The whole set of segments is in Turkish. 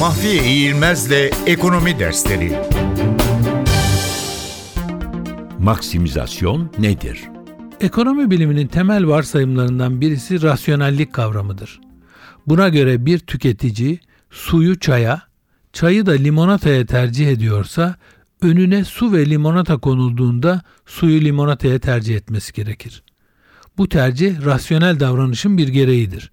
Mahfiye İğilmez'le Ekonomi Dersleri Maksimizasyon nedir? Ekonomi biliminin temel varsayımlarından birisi rasyonellik kavramıdır. Buna göre bir tüketici suyu çaya, çayı da limonataya tercih ediyorsa önüne su ve limonata konulduğunda suyu limonataya tercih etmesi gerekir. Bu tercih rasyonel davranışın bir gereğidir.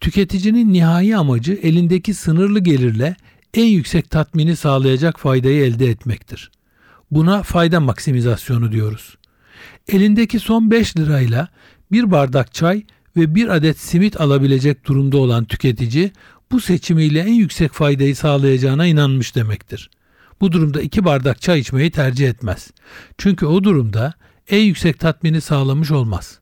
Tüketicinin nihai amacı elindeki sınırlı gelirle en yüksek tatmini sağlayacak faydayı elde etmektir. Buna fayda maksimizasyonu diyoruz. Elindeki son 5 lirayla bir bardak çay ve bir adet simit alabilecek durumda olan tüketici bu seçimiyle en yüksek faydayı sağlayacağına inanmış demektir. Bu durumda iki bardak çay içmeyi tercih etmez. Çünkü o durumda en yüksek tatmini sağlamış olmaz.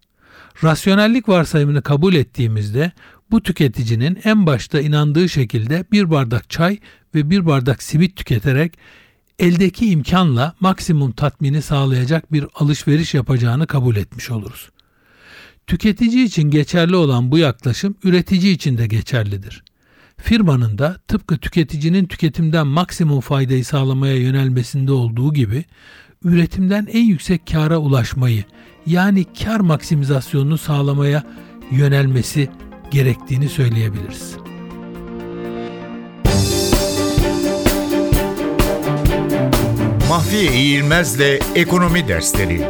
Rasyonellik varsayımını kabul ettiğimizde bu tüketicinin en başta inandığı şekilde bir bardak çay ve bir bardak simit tüketerek eldeki imkanla maksimum tatmini sağlayacak bir alışveriş yapacağını kabul etmiş oluruz. Tüketici için geçerli olan bu yaklaşım üretici için de geçerlidir. Firmanın da tıpkı tüketicinin tüketimden maksimum faydayı sağlamaya yönelmesinde olduğu gibi üretimden en yüksek kâra ulaşmayı yani kar maksimizasyonunu sağlamaya yönelmesi gerektiğini söyleyebiliriz. Mahfiye İğilmez'le Ekonomi Dersleri